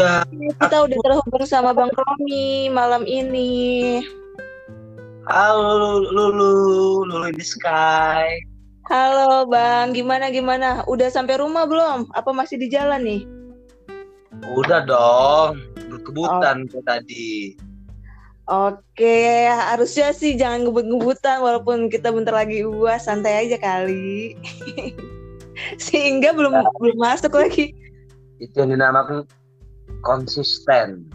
juga. Kita udah terhubung sama Bang Romi malam ini. Halo Lulu, Lulu in the sky. Halo Bang, gimana gimana? Udah sampai rumah belum? Apa masih di jalan nih? Udah dong, berkebutan oh. tadi. Oke, harusnya sih jangan ngebut-ngebutan walaupun kita bentar lagi uas, santai aja kali. Sehingga belum nah, belum masuk lagi. Itu yang dinamakan konsisten.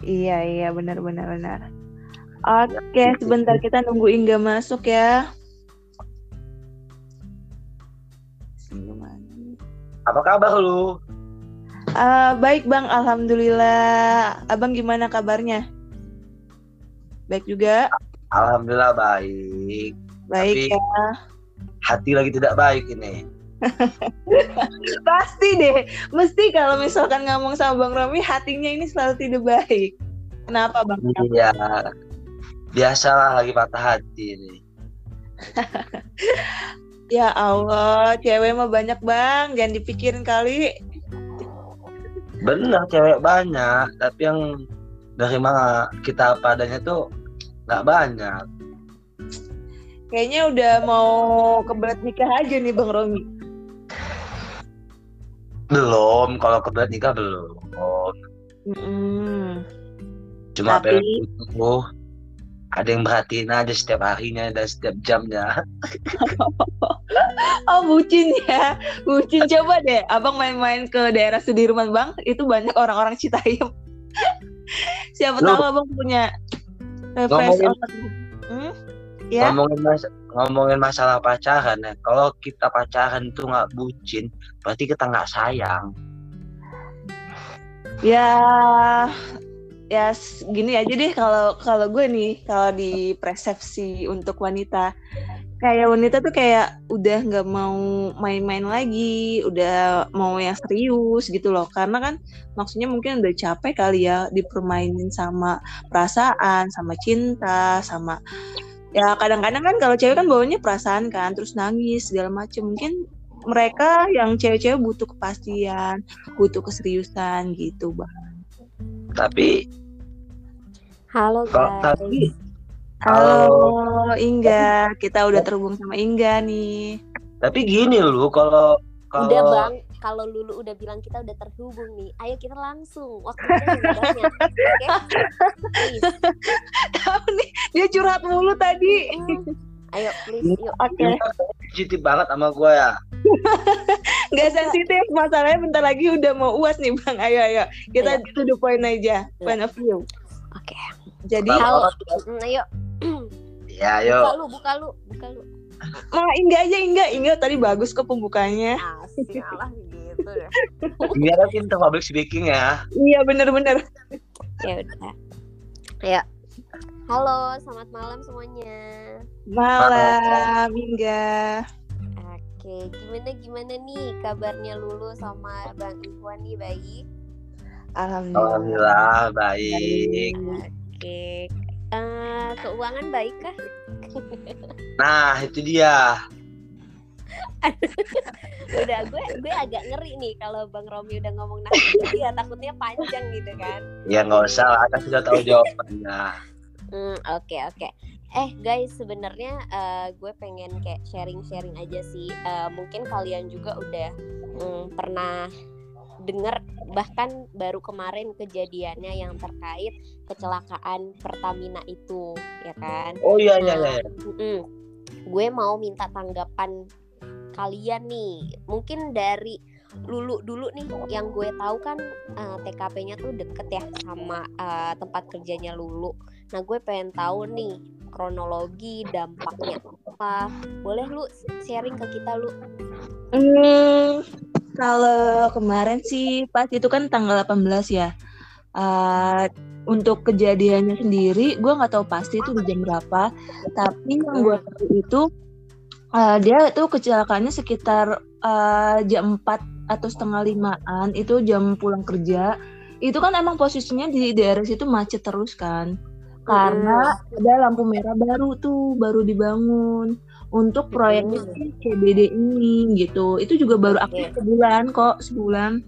Iya, iya, benar benar benar. Oke, sebentar kita nunggu Ingga masuk ya. Apa kabar lu? Uh, baik bang, alhamdulillah. Abang gimana kabarnya? Baik juga. Alhamdulillah baik. Baik Tapi, ya. Hati lagi tidak baik ini. Pasti deh. Mesti kalau misalkan ngomong sama Bang Romi hatinya ini selalu tidak baik. Kenapa Bang? Iya. Biasalah lagi patah hati ini. ya Allah, cewek mah banyak bang, jangan dipikirin kali. Bener, cewek banyak, tapi yang dari mana kita padanya tuh nggak banyak kayaknya udah mau kebelet nikah aja nih bang Romi belum kalau kebelet nikah belum. Mm cuma Tapi... pengen ada yang perhatiin aja setiap harinya dan setiap jamnya. Oh bucin ya. Bucin. Coba deh abang main-main ke daerah Sudirman bang. Itu banyak orang-orang Citayam. Siapa Loh. tahu abang punya ngomongin, hmm? ya? ngomongin mas ngomongin masalah pacaran ya kalau kita pacaran itu nggak bucin berarti kita nggak sayang ya ya gini aja deh kalau kalau gue nih kalau di persepsi untuk wanita kayak wanita tuh kayak udah nggak mau main-main lagi, udah mau yang serius gitu loh. Karena kan maksudnya mungkin udah capek kali ya dipermainin sama perasaan, sama cinta, sama ya kadang-kadang kan kalau cewek kan bawanya perasaan kan, terus nangis segala macem. Mungkin mereka yang cewek-cewek butuh kepastian, butuh keseriusan gitu, Bang. Tapi Halo guys. Tapi Halo, Halo Ingga, kita udah terhubung sama Ingga nih. Tapi gini lu, kalau kalau udah bang, kalau Lulu udah bilang kita udah terhubung nih, ayo kita langsung waktunya Tahu nih, dia curhat mulu tadi. Ayo please, yuk. Oke. Okay. Sensitif banget sama gue ya. Gak sensitif, masalahnya bentar lagi udah mau uas nih bang. Ayo ayo, kita ayo. to the point aja, point of view. Oke. Okay. Jadi, halo, ayo Ya, ayo. Buka lu, buka lu, buka lu. Mah Ingga aja Ingga, Ingga tadi bagus kok pembukanya. Asik lah gitu ya. Ingga kan pintar public speaking ya. Iya bener-bener. ya udah. Ayo. Halo, selamat malam semuanya. Malam, Ingga. Oke, gimana gimana nih kabarnya Lulu sama Bang Ikhwan nih baik? Alhamdulillah. Alhamdulillah baik. Oke, Uh, keuangan baik kah? Nah itu dia. udah gue gue agak ngeri nih kalau bang Romi udah ngomong nah ya takutnya panjang gitu kan ya nggak usah lah kan sudah tahu jawabannya hmm, oke okay, oke okay. eh guys sebenarnya uh, gue pengen kayak sharing sharing aja sih uh, mungkin kalian juga udah um, pernah dengar bahkan baru kemarin kejadiannya yang terkait kecelakaan Pertamina itu ya kan oh iya iya iya nah, gue mau minta tanggapan kalian nih mungkin dari Lulu dulu nih yang gue tahu kan uh, eh, TKP-nya tuh deket ya sama uh, tempat kerjanya Lulu. Nah gue pengen tahu nih kronologi dampaknya apa. Boleh lu sharing ke kita lu? Hmm, kalau kemarin sih pas itu kan tanggal 18 ya. Uh, untuk kejadiannya sendiri, gue nggak tahu pasti itu di jam berapa. Tapi yang gue tahu itu uh, dia itu kecelakaannya sekitar uh, jam 4 atau setengah limaan. Itu jam pulang kerja. Itu kan emang posisinya di daerah situ macet terus kan. Karena ada lampu merah baru tuh, baru dibangun untuk proyek hmm. CBD ini gitu. Itu juga baru aktif sebulan kok, sebulan.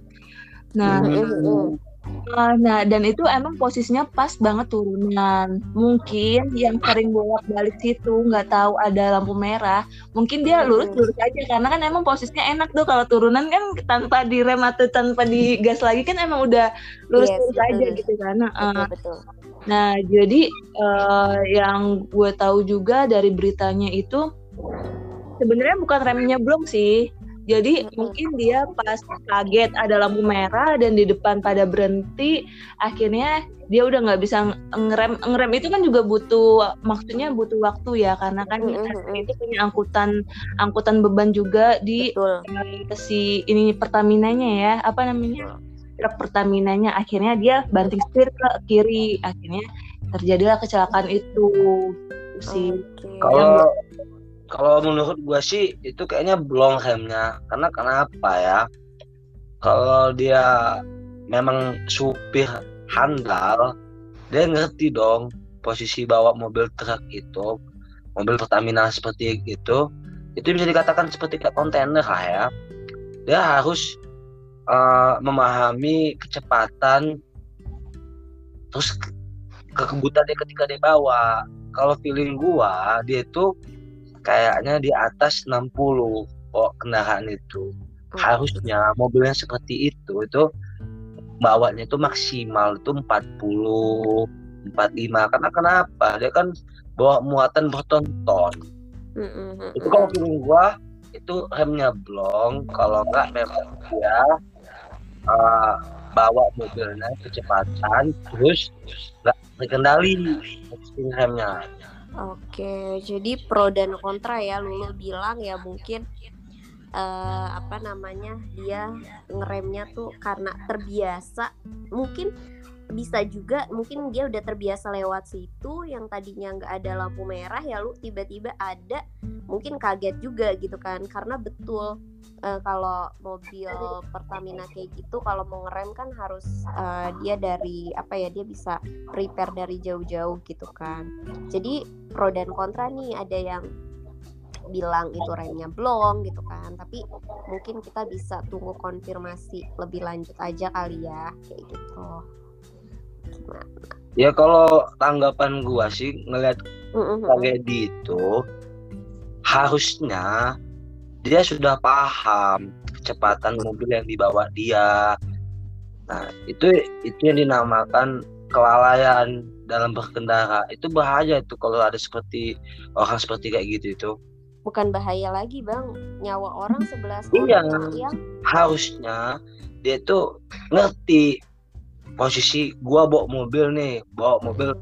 Nah, hmm. Uh, nah dan itu emang posisinya pas banget turunan. Mungkin yang sering bolak balik situ nggak tahu ada lampu merah. Mungkin dia lurus lurus aja karena kan emang posisinya enak tuh kalau turunan kan tanpa direm atau tanpa digas lagi kan emang udah lurus lurus yes, aja gitu karena. Uh, betul, betul. Nah jadi uh, yang gue tahu juga dari beritanya itu sebenarnya bukan remnya belum sih jadi mungkin dia pas kaget ada lampu merah dan di depan pada berhenti, akhirnya dia udah nggak bisa ngerem. Ngerem itu kan juga butuh, maksudnya butuh waktu ya, karena kan mm-hmm. itu punya angkutan angkutan beban juga di uh, si ini Pertamina-nya ya, apa namanya truk Pertamina-nya. Akhirnya dia banting setir ke kiri, akhirnya terjadilah kecelakaan itu. sih. Okay. Kalau kalau menurut gua sih itu kayaknya belum remnya karena kenapa ya? Kalau dia memang supir handal dia ngerti dong posisi bawa mobil truk itu mobil Pertamina seperti itu. Itu bisa dikatakan seperti kontainer lah ya. Dia harus uh, memahami kecepatan terus kekebutan dia ketika dia bawa. Kalau feeling gua dia itu kayaknya di atas 60 kok kendaraan itu. Hmm. harusnya mobilnya seperti itu itu bawanya itu maksimal itu 40 45 karena kenapa? Dia kan bawa muatan bertonton. Mm-hmm. itu kalau feeling gua itu remnya blong. Kalau enggak memang dia uh, bawa mobilnya kecepatan terus nggak terkendali remnya Oke, jadi pro dan kontra ya. Lulu bilang ya mungkin uh, apa namanya dia ngeremnya tuh karena terbiasa. Mungkin bisa juga mungkin dia udah terbiasa lewat situ yang tadinya nggak ada lampu merah ya lu tiba-tiba ada mungkin kaget juga gitu kan. Karena betul uh, kalau mobil Pertamina kayak gitu kalau mau ngerem kan harus uh, dia dari apa ya dia bisa prepare dari jauh-jauh gitu kan. Jadi pro dan kontra nih ada yang bilang itu remnya belum gitu kan. Tapi mungkin kita bisa tunggu konfirmasi lebih lanjut aja kali ya kayak gitu Ya kalau tanggapan gua sih ngeliat tragedi itu harusnya dia sudah paham kecepatan mobil yang dibawa dia. Nah, itu itu yang dinamakan kelalaian dalam berkendara. Itu bahaya itu kalau ada seperti orang seperti kayak gitu itu. Bukan bahaya lagi, Bang. Nyawa orang sebelas iya, orang yang harusnya dia tuh ngerti posisi gua bawa mobil nih. Bawa mobil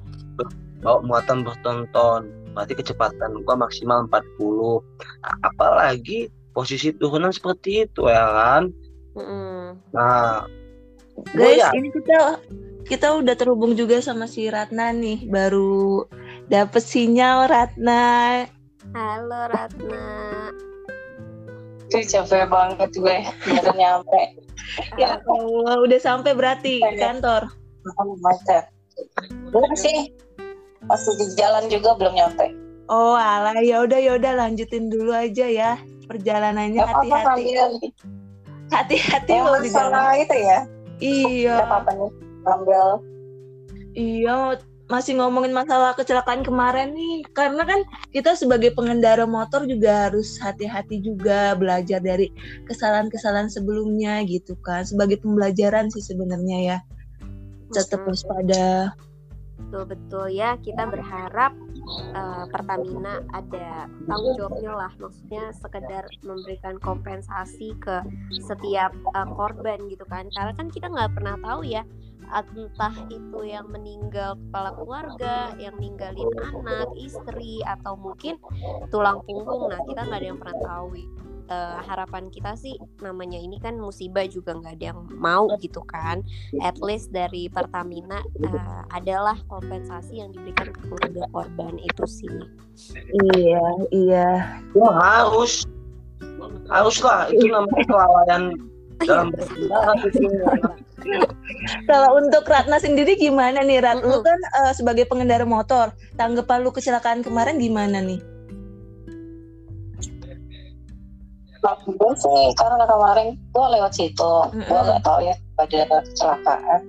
bawa muatan bertonton. Berarti kecepatan gua maksimal 40 nah, apalagi posisi turunan seperti itu ya kan? Mm. nah guys ya. ini kita kita udah terhubung juga sama si Ratna nih. Baru dapet sinyal Ratna. Halo Ratna. Cuy capek banget gue. Baru nyampe ya Allah udah sampai berarti ke kantor. Macet belum sih. Masih di jalan juga belum nyampe. Oh alah ya udah ya udah lanjutin dulu aja ya perjalanannya. Hati-hati. Hati-hati mau di jalan itu ya? Iya. Apa nih ambil. Iya masih ngomongin masalah kecelakaan kemarin nih. Karena kan kita sebagai pengendara motor juga harus hati-hati juga belajar dari kesalahan-kesalahan sebelumnya gitu kan. Sebagai pembelajaran sih sebenarnya ya. Tetap waspada. Betul betul. Ya kita berharap uh, Pertamina ada tanggung jawabnya lah. Maksudnya sekedar memberikan kompensasi ke setiap uh, korban gitu kan. Karena kan kita nggak pernah tahu ya entah itu yang meninggal kepala keluarga, yang ninggalin anak, istri, atau mungkin tulang punggung. Nah, kita nggak ada yang pernah tahu. Uh, harapan kita sih namanya ini kan musibah juga nggak ada yang mau gitu kan. At least dari Pertamina uh, adalah kompensasi yang diberikan ke keluarga korban itu sih. Iya, iya. Ya harus haruslah itu namanya kelalaian dalam Kalau untuk Ratna sendiri gimana nih Rat? Lu kan uh, sebagai pengendara motor, tanggapan lu kecelakaan kemarin gimana nih? Gue sih karena kemarin gue lewat situ, mm -hmm. gue gak tahu ya pada kecelakaan.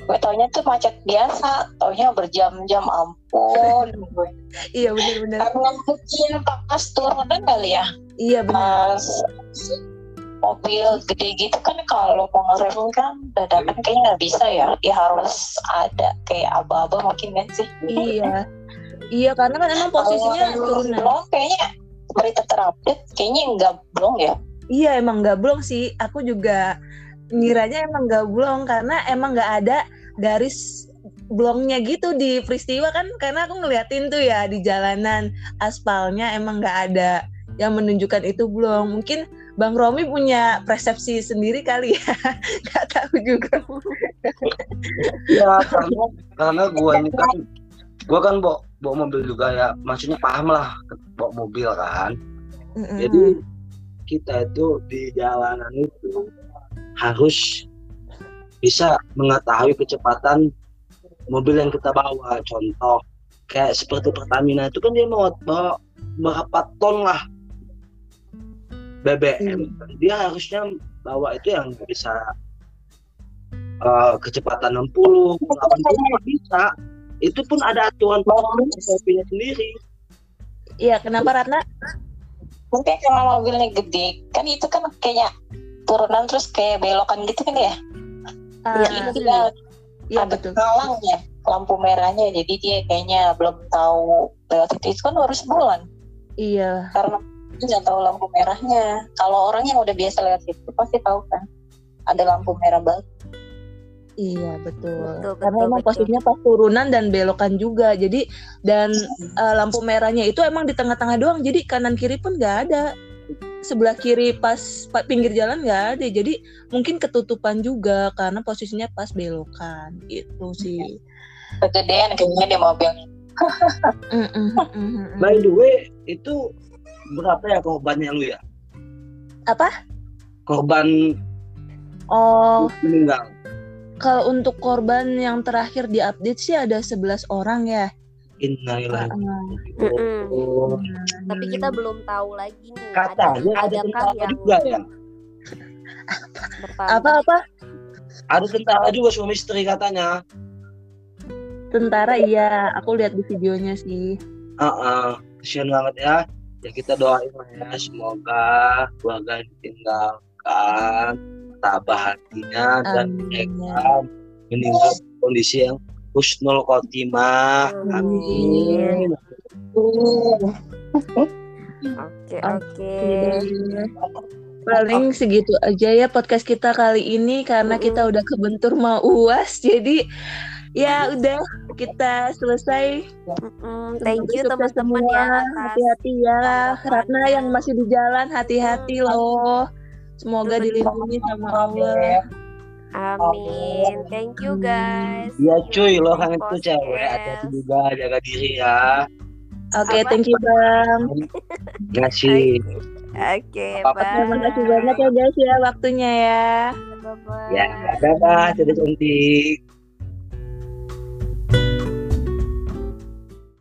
gue taunya tuh macet biasa taunya berjam-jam ampun iya benar-benar karena mungkin pas turunan kali ya iya benar pas mobil gede gitu kan kalau mau ngerem kan dadakan kayaknya nggak bisa ya. Ya harus ada kayak aba-aba mungkin kan sih. Iya. Iya karena kan emang posisinya Kalau turunan belum kayaknya berita terupdate kayaknya nggak belum ya. Iya emang nggak blong sih. Aku juga ngiranya emang nggak blong karena emang nggak ada garis blongnya gitu di peristiwa kan. Karena aku ngeliatin tuh ya di jalanan aspalnya emang nggak ada yang menunjukkan itu blong. Mungkin Bang Romi punya persepsi sendiri kali ya. Nggak tahu juga. Ya karena karena gua ini kan gua kan bawa bawa mobil juga ya. Maksudnya paham lah bawa mobil kan. Jadi kita itu di jalanan itu harus bisa mengetahui kecepatan mobil yang kita bawa. Contoh kayak seperti Pertamina itu kan dia mau bawa berapa ton lah BBM dia harusnya bawa itu yang bisa eh, kecepatan 60 80 nggak bisa. Itu pun ada aturan mobilnya sendiri. Iya kenapa Ratna? Mungkin karena mobilnya gede kan itu kan kayak turunan terus kayak belokan gitu kan ya? Ah, Iya, Jadi dia iya ada betul. halangnya lampu merahnya. Jadi dia kayaknya belum tahu lewat itu. Itu kan baru sebulan. Iya. Karena dia nggak tahu lampu merahnya kalau orang yang udah biasa lewat situ pasti tahu kan ada lampu merah banget Iya betul. Betul, Karena betul, emang betul. posisinya pas turunan dan belokan juga. Jadi dan eh, lampu merahnya itu emang di tengah-tengah doang. Jadi kanan kiri pun nggak ada. Sebelah kiri pas pa- pinggir jalan nggak ada. Jadi mungkin ketutupan juga karena posisinya pas belokan gitu sih. kegedean kayaknya dia mobil Mm, mm, mm, mm, mm. by the way itu berapa ya korbannya lu ya Apa? korban Oh, meninggal kalau untuk korban yang terakhir diupdate sih ada 11 orang ya. Innalillahi Mm-mm. Oh, Tapi kita belum tahu lagi nih. katanya ada adakah tentara yang juga ya bertambah? Apa-apa? ada tentara juga suami istri katanya Tentara iya, aku lihat di videonya sih. Heeh, kesian banget ya ya kita doain lah ya. Semoga keluarga ditinggalkan tabah hatinya dan mereka meninggal dalam kondisi yang husnul khotimah. Amin. Oke. oke. Paling segitu aja ya podcast kita kali ini karena kita udah kebentur mau uas. Jadi ya udah kita selesai. Mm-mm, Thank you teman-teman ya Hati-hati ya. Ratna yang masih di jalan hati-hati loh. Semoga dilindungi sama Allah. Amin. Thank you guys. ya cuy lo kan itu cewek hati-hati juga jaga diri ya Oke, thank you Bang. ngasih Oke, Apa-apa. bye. Terima kasih banyak ya guys ya waktunya ya. Bye-bye. ya dadah jadi cantik